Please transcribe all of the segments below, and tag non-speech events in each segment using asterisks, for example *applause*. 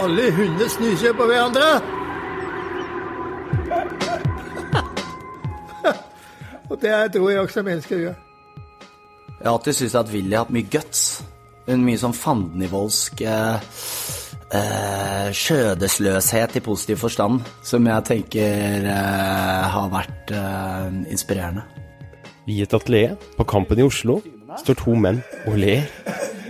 Alle hunder snuser på hverandre. *laughs* Og det tror jeg også mennesker gjør. Jeg har alltid syntes at Willy har hatt mye guts. En mye sånn fandenivoldsk eh, eh, skjødesløshet i positiv forstand, som jeg tenker eh, har vært eh, inspirerende. I et atelier på Kampen i Oslo står to menn og ler.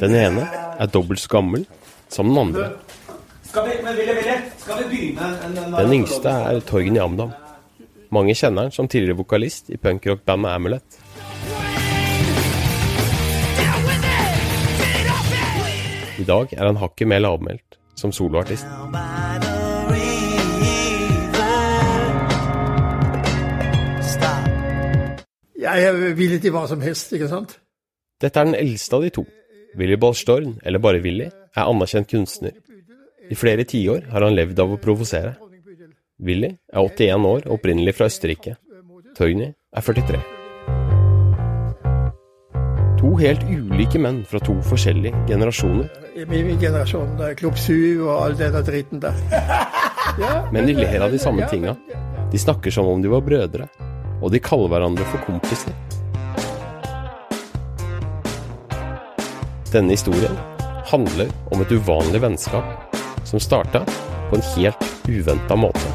Den ene er dobbelt så gammel som den andre. Skal vi, men ville, Willy, skal vi begynne? Den yngste er Torgen Jamdam. Mange kjenner han som tidligere vokalist i punkrockbandet Amulet. I dag er han hakket mer lavmælt som soloartist. Jeg er villig til hva som helst, ikke sant? Dette er den eldste av de to. Willy Ballstorn, eller bare Willy, er anerkjent kunstner. I flere tiår har han levd av å provosere. Willy er 81 år opprinnelig fra Østerrike. Tøyny er 43. To helt ulike menn fra to forskjellige generasjoner. I min generasjon, er Klubb 7 og all denne dritten der. *laughs* Men de ler av de samme tinga. De snakker som om de var brødre. Og de kaller hverandre for kompiser. Denne historien handler om et uvanlig vennskap som starta på en helt uventa måte.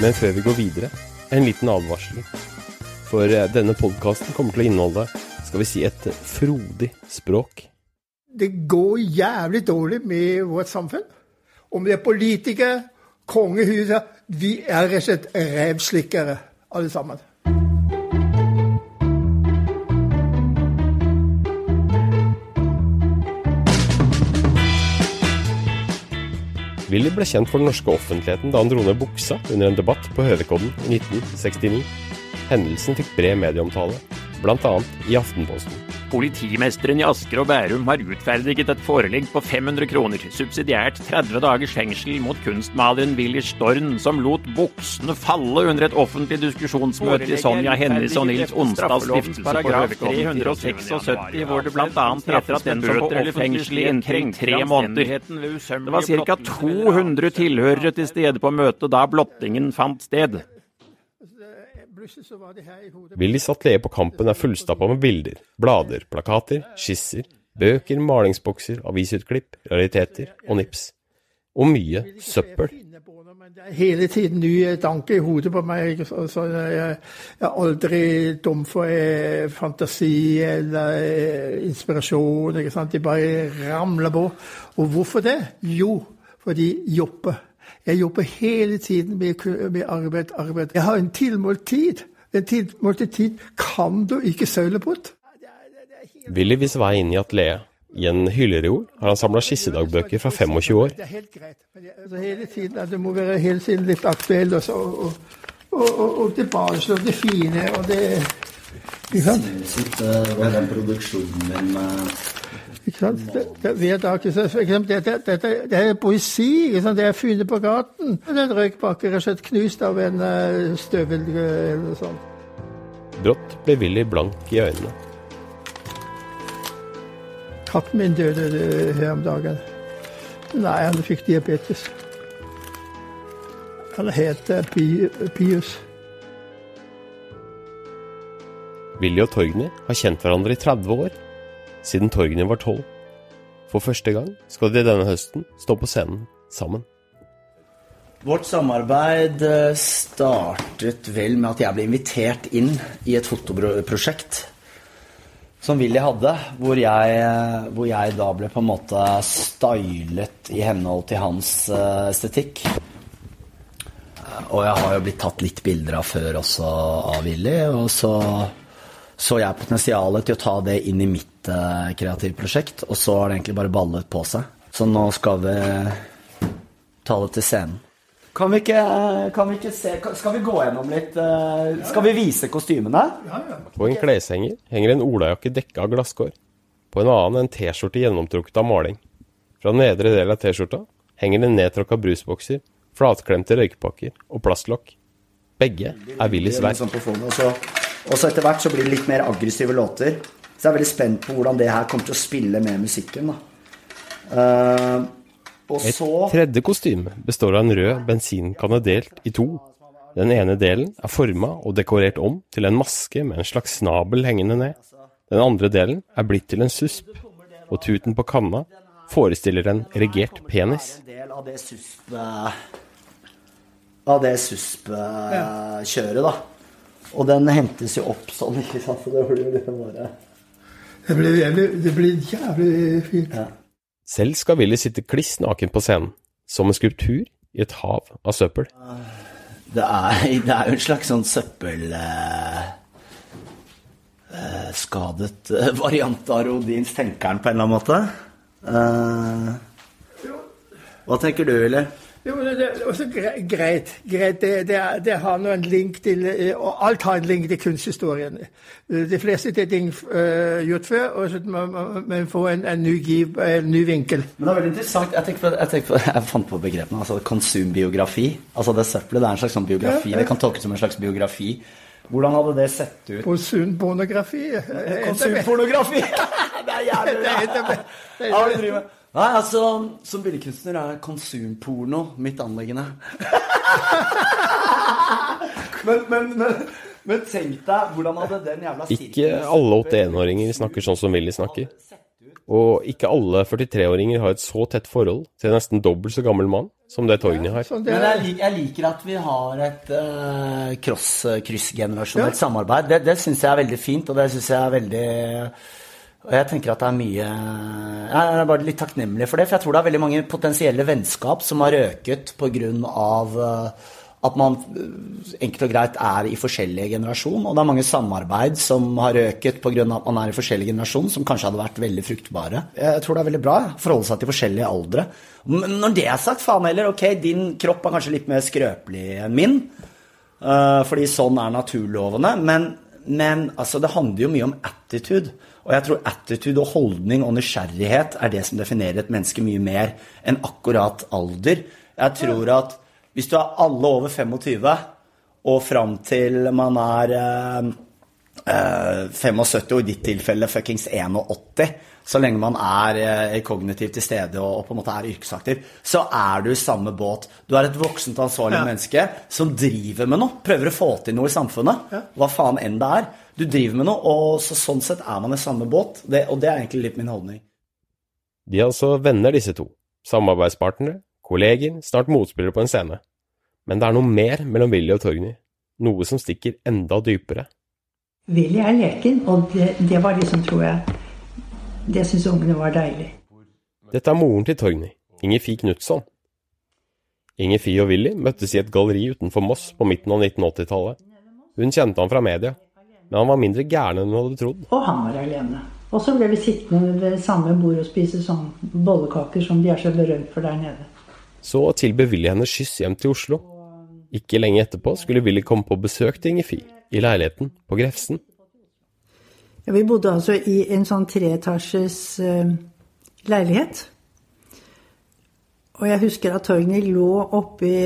Men før vi går videre, en liten advarsel. For eh, denne podkasten kommer til å inneholde, skal vi si, et frodig språk. Det går jævlig dårlig med vårt samfunn. Om det er politikere, kongehuset Vi er rett og slett revslikkere, alle sammen. Willy ble kjent for den norske offentligheten da han dro ned buksa under en debatt på Hønekodden i 1969. Hendelsen fikk bred medieomtale, bl.a. i Aftenposten. Politimesteren i Asker og Bærum har utferdiget et forelegg på 500 kroner, subsidiært 30 dagers fengsel mot kunstmaleren Willy Storn, som lot buksene falle under et offentlig diskusjonsmøte i Sonja Hennies og Nils Onstads stiftelse på Hønekodden 376, hvor det bl.a. heter at den som på fengsel i inntil tre måneder. Det var ca. 200 tilhørere til stede på møtet da blottingen fant sted. Willys atelier på Kampen er fullstappa med bilder, blader, plakater, skisser, bøker, malingsbokser, avisutklipp, rariteter og nips. Og mye søppel. Det er hele tiden nye tanker i hodet på meg. Så jeg er aldri dum for eh, fantasi eller eh, inspirasjon. ikke sant? De bare ramler på. Og hvorfor det? Jo, fordi jobber. Jeg jobber hele tiden med, med arbeid, arbeid. Jeg har en tilmålt tid. Den tilmålte tid kan du ikke søle bort. Willy viser vei inn i atelieret. I en hyllereol har han samla skissedagbøker fra 25 år. Det er helt greit. Men altså, hele tiden, altså, må være hele tiden litt aktuell. Og, og, og, og, det barnslige og det fine og det Ikke sant? Hva er den produksjonen min sant? Det, det, hver dag, det, er poesi. Det er funnet på gaten. Det er en røykpakke rett og slett knust av en uh, støvel eller noe sånt. Brått ble Willy blank i øynene. Katten min døde her om dagen. Nei, han fikk diabetes. Han heter Pius. Willy og Torgny har kjent hverandre i 30 år, siden Torgny var 12. For første gang skal de denne høsten stå på scenen sammen. Vårt samarbeid eh, startet vel med at jeg ble invitert inn i et fotoprosjekt som Willy hadde, hvor jeg, eh, hvor jeg, da ble på en måte stylet i henhold til hans eh, estetikk. Og jeg har jo blitt tatt litt bilder av før også av Willy, og så så jeg potensialet til å ta det inn i mitt uh, kreative prosjekt, og så har det egentlig bare ballet på seg. Så nå skal vi ta det til scenen. Kan vi ikke, kan vi ikke se Skal vi gå gjennom litt uh, Skal vi vise kostymene? På en kleshenger henger en olajakke dekka av glasskår. På en annen en T-skjorte gjennomtrukket av maling. Fra nedre del av T-skjorta henger det nedtråkka brusbokser, flatklemte røykepakker og plastlokk. Begge er Willys verk. Sånn Og så etter hvert så blir det litt mer aggressive låter. Så jeg er veldig spent på hvordan det her kommer til å spille med musikken. da. Uh, og Et så tredje kostyme består av en rød bensinkanne delt i to. Den ene delen er forma og dekorert om til en maske med en slags snabel hengende ned. Den andre delen er blitt til en susp, og tuten på kanna forestiller en erigert penis. en del av det susp... Av det susp-kjøret, da. Og den hentes jo opp sånn, ikke sant. Så det blir jo liksom bare Det blir, det blir jævlig fint. ja. Selv skal Willy sitte kliss naken på scenen, som en skulptur i et hav av søppel. Det er, det er jo en slags sånn søppel... eh, eh, skadet eh, variant av Rodins Tenkeren på en eller annen måte. Eh, hva tenker du, Willy? Jo, det, det er også greit. greit. Det, det, det har nå en link til eh, Og alt har en link til kunsthistorien. De fleste ting uh, gjort før, og så må man man får en, en, ny giv, en ny vinkel. Men det er veldig interessant. Jeg, på, jeg, på, jeg fant på begrepene. altså Konsumbiografi. Altså det søppelet det er en slags sånn biografi. Ja, ja. Det kan tolkes som en slags biografi. Hvordan hadde det sett ut? På sunn pornografi. eh, Konsumpornografi! *laughs* det er jævlig bra! Hva er det du driver med? Nei, altså, Som billedkunstner er konsumporno mitt anliggende. *laughs* men, men, men, men tenk deg, hvordan hadde den jævla Ikke alle 81-åringer snakker sånn som Willy snakker. Og ikke alle 43-åringer har et så tett forhold til en nesten dobbelt så gammel mann som det Torgny har. Ja, det Men er. jeg, lik, jeg liker at vi har et uh, kryssgenerasjonelt samarbeid. Det, det syns jeg er veldig fint, og det syns jeg er veldig og jeg tenker at det er mye Jeg er bare litt takknemlig for det, for jeg tror det er veldig mange potensielle vennskap som har røket pga. Uh, at man uh, enkelt og greit er i forskjellige generasjon. Og det er mange samarbeid som har røket pga. at man er i forskjellig generasjon, som kanskje hadde vært veldig fruktbare. Jeg tror det er veldig bra å forholde seg til forskjellige aldre. Men når det er sagt, faen heller, ok, din kropp er kanskje litt mer skrøpelig enn min. Uh, fordi sånn er naturlovene. Men, men altså, det handler jo mye om attitude. Og jeg tror attitude og holdning og nysgjerrighet er det som definerer et menneske mye mer enn akkurat alder. Jeg tror at hvis du er alle over 25 og fram til man er eh, eh, 75, og i ditt tilfelle fuckings 81, så lenge man er eh, kognitivt til stede og, og på en måte er yrkesaktiv, så er du i samme båt. Du er et voksent, ansvarlig Ja. menneske som driver med noe, prøver å få til noe i samfunnet, hva faen enn det er. Du driver med noe, og så, sånn sett er man i samme båt, det, og det er egentlig litt min holdning. De er altså venner, disse to. Samarbeidspartnere, kolleger, snart motspillere på en scene. Men det er noe mer mellom Willy og Torgny. Noe som stikker enda dypere. Willy er leken, og det, det var liksom, tror jeg Det syns ungene var deilig. Dette er moren til Torgny, Inger Fie Knutson. Inger Fie og Willy møttes i et galleri utenfor Moss på midten av 1980-tallet. Hun kjente han fra media, men han var mindre gæren enn hun hadde trodd. Og han var alene. Og så ble vi sittende ved samme bord og spise sånn bollekaker som de er så berømt for der nede. Så tilbød Willy henne skyss hjem til Oslo. Ikke lenge etterpå skulle Willy komme på besøk til Inger Fie, i leiligheten på Grefsen. Ja, vi bodde altså i en sånn treetasjes eh, leilighet. Og jeg husker at Torgny lå oppe i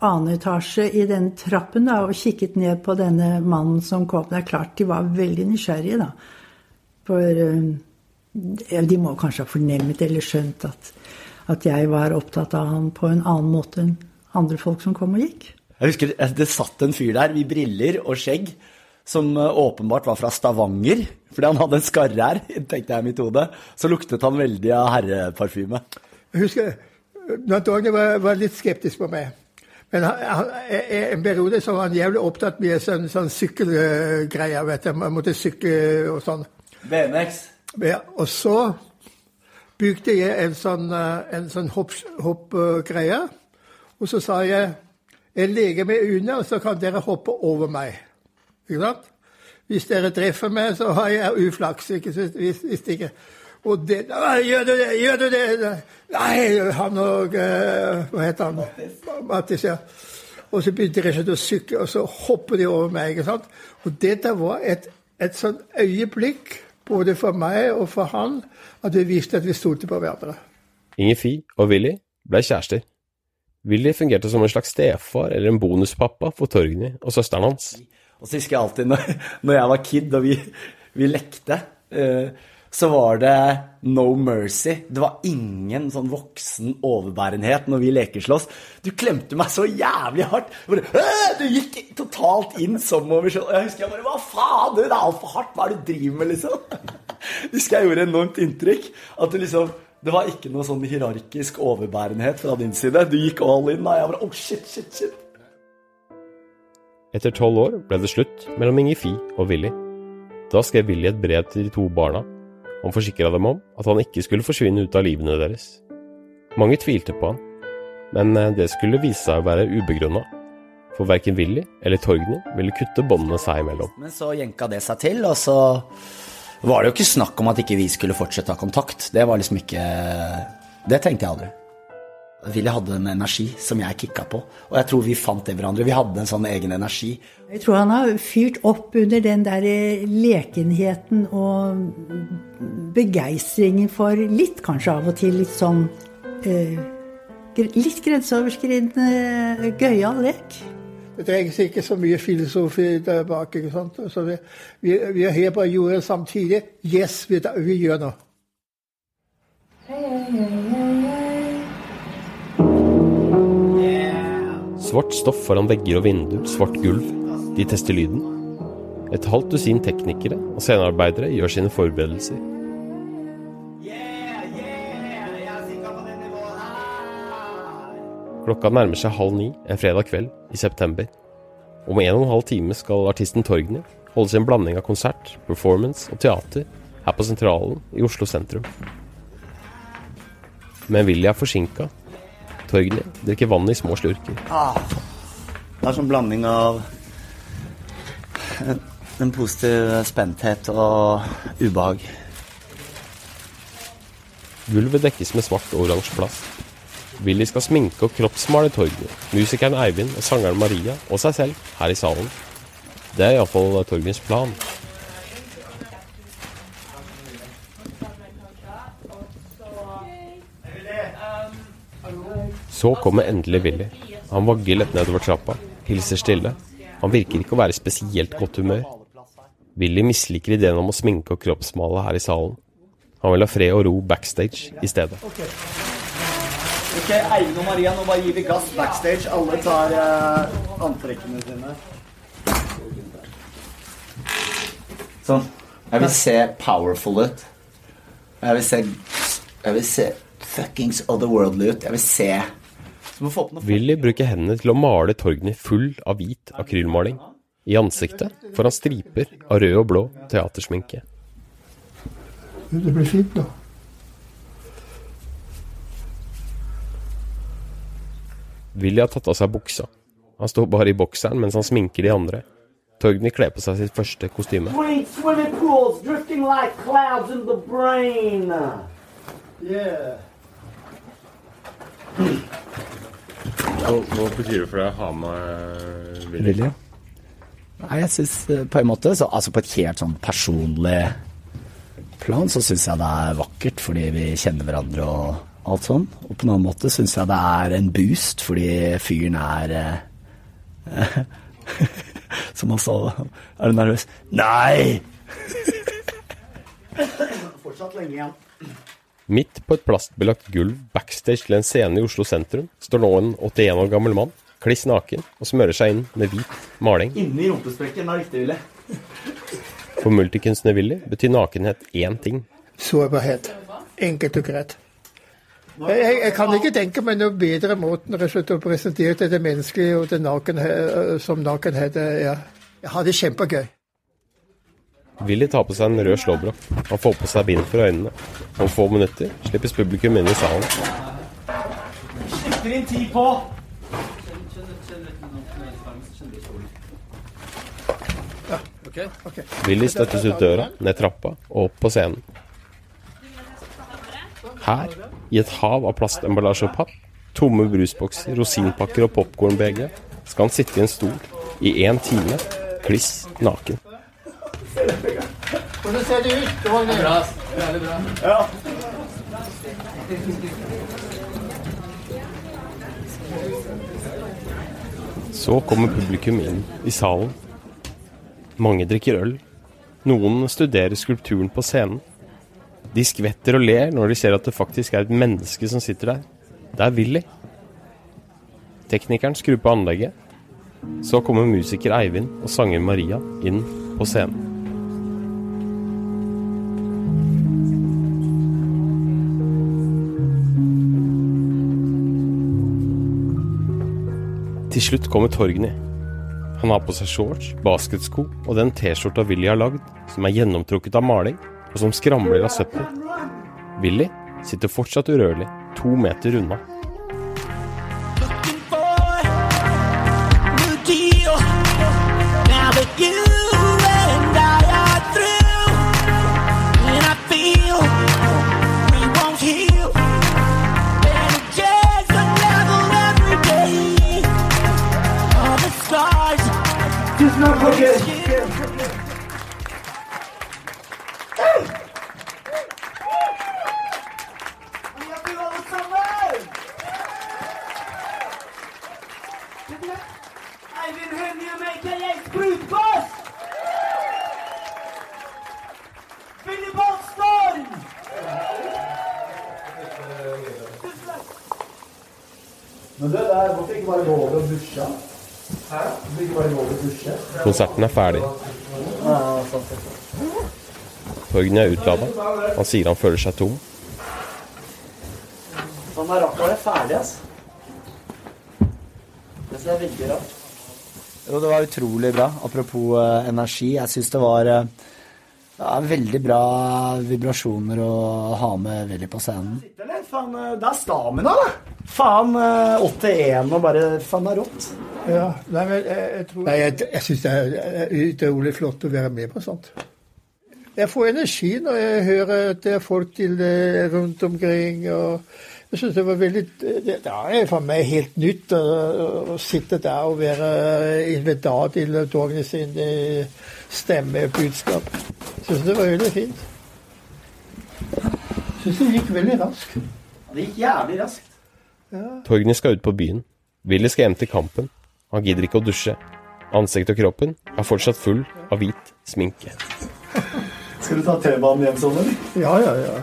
annen etasje i den trappen da, og kikket ned på denne mannen som kom. Det er klart de var veldig nysgjerrige, da. For eh, de må kanskje ha fornemmet eller skjønt at, at jeg var opptatt av ham på en annen måte enn andre folk som kom og gikk. Jeg husker det satt en fyr der i briller og skjegg, som eh, åpenbart var fra Stavanger, fordi han hadde en skarre her, *laughs* tenkte jeg i mitt hode. Så luktet han veldig av herreparfyme. Jeg husker Torgny var, var litt skeptisk på meg. Men han, han, en periode så var han jævlig opptatt med sånn, sånn sykkelgreier. vet du. Man måtte sykle og sånn. BMX. Ja, og så bygde jeg en sånn, eh, en sånn hoppgreie. Hopp, eh, og så sa jeg jeg legger meg under, og så kan dere hoppe over meg. Ikke sant? Hvis dere treffer meg, så har jeg uflaks. ikke sant? Hvis, hvis ikke. Og det Gjør du det? Gjør du det? Nei, han og eh, Hva heter han? Mattis. ja. Og så begynte de å sykle, og så hopper de over meg. ikke sant? Og dette var et, et sånn øyeblikk, både for meg og for han, at vi visste at vi stolte på hverandre. Inger Fie og Willy ble kjærester. Willy fungerte som en slags stefar eller en bonuspappa for Torgny og søsteren hans. Og så husker jeg alltid når, *laughs* når jeg var kid og vi, vi lekte, uh, så var det no mercy. Det var ingen sånn voksen overbærenhet når vi lekeslåss. Du klemte meg så jævlig hardt. Bare, du gikk totalt inn som over sånn. Jeg husker jeg bare Hva faen, du, det er altfor hardt. Hva er det du driver med, liksom? Jeg *laughs* husker jeg gjorde enormt inntrykk. At du liksom det var ikke noe sånn hierarkisk overbærenhet fra din side. Du gikk all in. Og jeg bare oh shit, shit, shit. Etter tolv år ble det slutt mellom Ingefi og Willy. Da skrev Willy et brev til de to barna. Han forsikra dem om at han ikke skulle forsvinne ut av livene deres. Mange tvilte på han, men eh, det skulle vise seg å være ubegrunna. For verken Willy eller Torgny ville kutte båndene seg imellom. Men så jenka det seg til, og så var det jo ikke snakk om at ikke vi skulle fortsette å ha kontakt. Det var liksom ikke Det tenkte jeg aldri. Willy hadde en energi som jeg kicka på, og jeg tror vi fant det hverandre. Vi hadde en sånn egen energi. Jeg tror han har fyrt opp under den der lekenheten og begeistringen for litt, kanskje av og til, litt sånn eh, Litt grenseoverskridende gøyal lek. Det trengs seg ikke så mye filosofi der bak. ikke sant? Så vi, vi, vi er her på jorda samtidig. Yes, vi, vi gjør noe. Svart stoff foran vegger og vinduer, svart gulv. De tester lyden. Et halvt dusin teknikere og scenearbeidere gjør sine forberedelser. Klokka nærmer seg halv ni en fredag kveld i september. Om en og en halv time skal artisten Torgny holde sin blanding av konsert, performance og teater her på Sentralen i Oslo sentrum. Men Willy er forsinka. Torgny drikker vann i små slurker. Det er sånn blanding av en positiv spenthet og ubehag. Gulvet dekkes med svart og oransje plast. Willy skal sminke og kroppsmale Torgny, musikeren Eivind og sangeren Maria og seg selv her i salen. Det er iallfall Torgnys plan. Så kommer endelig Willy. Han vagger lett nedover trappa, hilser stille. Han virker ikke å være i spesielt godt humør. Willy misliker ideen om å sminke og kroppsmale her i salen. Han vil ha fred og ro backstage i stedet. Ok, Eivind og Maria, nå bare gir vi gass backstage. Alle tar uh, antrekkene sine. Sånn. Jeg vil se powerful ut. Jeg vil se Jeg vil se fuckings otherworldly ut. Jeg vil se Willy bruker hendene til å male Torgny full av hvit akrylmaling. I ansiktet får han striper av rød og blå teatersminke. Det blir fint nå. Willy har tatt av seg buksa. Han står bare i bokseren mens han sminker de andre. Torgny kler på seg sitt første kostyme. Pools like. Yeah. *laughs* Hva betyr det for deg å ha med Willy? Nei, jeg syns på en måte, så, altså på et helt sånn personlig plan, så syns jeg det er vakkert fordi vi kjenner hverandre og alt sånn. Og på en annen måte syns jeg det er en boost fordi fyren er eh, *laughs* Som han sa Er du nervøs? Nei! Fortsatt lenge igjen. Midt på et plastbelagt gulv backstage til en scene i Oslo sentrum står nå en 81 år gammel mann, kliss naken, og smører seg inn med hvit maling. Inni rumpesprekken er riktig, Willy. For multikunstner Willy betyr nakenhet én ting. Sårbarhet. Enkelt og greit. Jeg, jeg, jeg kan ikke tenke meg noe bedre måten å presentere det menneskelige og det nakenhet, som nakenhet er. Jeg har det kjempegøy. Willy tar på seg en rød slåbrok. Han får på seg bind for øynene. Om få minutter slippes publikum inn i salen. Slipper inn ti på. Willy støttes ut døra, ned trappa og opp på scenen. Her, i et hav av plastemballasje og papp, tomme brusbokser, rosinpakker og popkornbeger, skal han sitte i en stol i én time, kliss naken. Hvordan ser det ut? Det var Ja. Så kommer publikum inn i salen. Mange drikker øl. Noen studerer skulpturen på scenen. De skvetter og ler når de ser at det faktisk er et menneske som sitter der. Det er Willy. Teknikeren skrur på anlegget. Så kommer musiker Eivind og sanger Maria inn på scenen. Til slutt kommer Torgny. Han har på seg shorts, basketsko og den T-skjorta Willy har lagd, som er gjennomtrukket av maling, og som skramler av søppel. Willy sitter fortsatt urørlig, to meter unna. Bolstorm! Men det der, hvorfor ikke bare gå over og dusje? Hæ? Hvorfor ikke bare gå over og dusje? Konserten er ferdig. Torgny er utlada. Han sier han føler seg tom. Faen, det er rart å være ferdig, altså. Det synes er veldig rart. Jo, det var utrolig bra. Apropos eh, energi. Jeg syns det var eh, ja, veldig bra vibrasjoner å ha med Willy på scenen. Faen, eh, det er stamina, da! Faen, eh, 8-1 og bare Faen, det er rått. Ja, nei, men jeg, jeg tror Nei, jeg, jeg syns det er utrolig flott å være med på sånt. Jeg får energi når jeg hører at det er folk til det rundt omkring. og jeg synes det var veldig Det, er for meg helt nytt å, å sitte der og være invitat til togene sin eh, stemmebudskap. Jeg synes det var veldig fint. Jeg synes det gikk veldig raskt. Det gikk jævlig raskt. Torgny skal ut på byen. Willy skal hjem til kampen. Han gidder ikke å dusje. Ansiktet og kroppen er fortsatt full av hvit sminke. Skal du ta T-banen hjem sånn, eller? Ja, ja, ja.